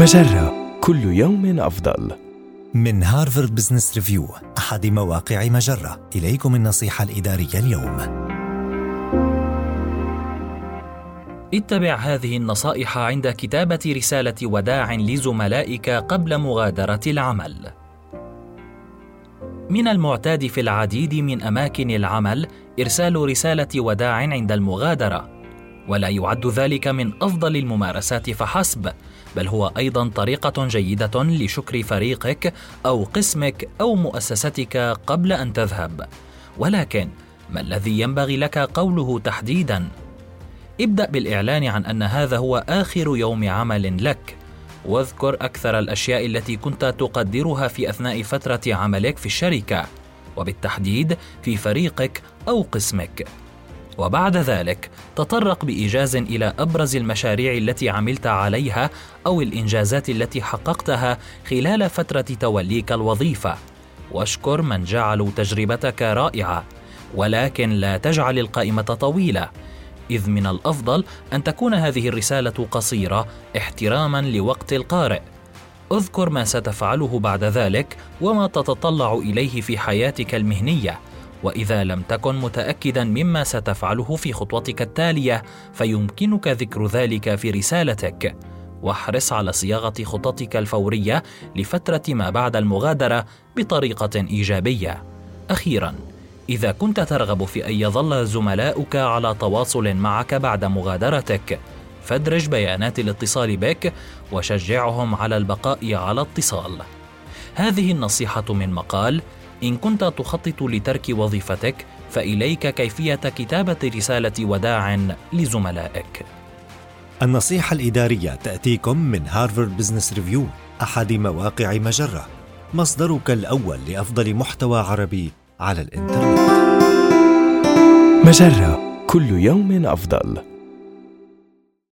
مجرة كل يوم أفضل. من Harvard Business Review أحد مواقع مجرة إليكم النصيحة الإدارية اليوم اتبع هذه النصائح عند كتابة رسالة وداع لزملائك قبل مغادرة العمل. من المعتاد في العديد من أماكن العمل إرسال رسالة وداع عند المغادرة، ولا يعد ذلك من أفضل الممارسات فحسب، بل هو أيضا طريقة جيدة لشكر فريقك أو قسمك أو مؤسستك قبل أن تذهب. ولكن ما الذي ينبغي لك قوله تحديدا؟ ابدأ بالإعلان عن أن هذا هو آخر يوم عمل لك. واذكر أكثر الأشياء التي كنت تقدرها في أثناء فترة عملك في الشركة وبالتحديد في فريقك أو قسمك. وبعد ذلك تطرق بإيجاز إلى أبرز المشاريع التي عملت عليها أو الإنجازات التي حققتها خلال فترة توليك الوظيفة. واشكر من جعلوا تجربتك رائعة ولكن لا تجعل القائمة طويلة. إذ من الأفضل أن تكون هذه الرسالة قصيرة احتراما لوقت القارئ. اذكر ما ستفعله بعد ذلك وما تتطلع إليه في حياتك المهنية. وإذا لم تكن متاكدا مما ستفعله في خطوتك التالية فيمكنك ذكر ذلك في رسالتك. واحرص على صياغة خططك الفورية لفترة ما بعد المغادرة بطريقة إيجابية. أخيرا إذا كنت ترغب في أن يظل زملاؤك على تواصل معك بعد مغادرتك فادرج بيانات الاتصال بك وشجعهم على البقاء على اتصال. هذه النصيحة من مقال إن كنت تخطط لترك وظيفتك فإليك كيفية كتابة رسالة وداع لزملائك. النصيحة الإدارية تأتيكم من Harvard Business Review أحد مواقع مجرة، مصدرك الأول لأفضل محتوى عربي على الإنترنت. مجرة كل يوم أفضل.